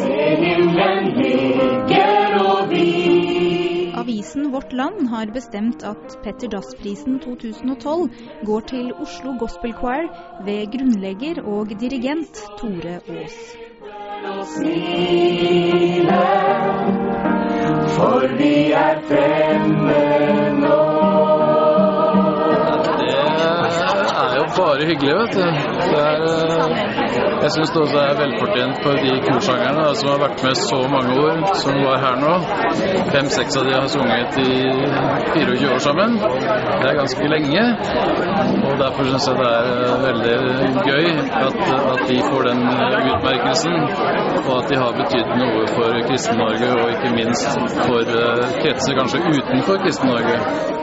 Se himmelen ligger hvil. Avisen Vårt Land har bestemt at Petter Dass-prisen 2012 går til Oslo Gospel Choir ved grunnlegger og dirigent Tore Aas. for vi er fremme bare hyggelig, vet du. Er, eh, jeg syns det også er velfortjent for de korsangerne som har vært med så mange år, som var her nå. Fem-seks av de har sunget i 24 år sammen. Det er ganske lenge. Og derfor syns jeg det er eh, veldig gøy at, at de får den utmerkelsen, og at de har betydd noe for Kristen-Norge, og ikke minst for eh, kretser kanskje utenfor Kristen-Norge.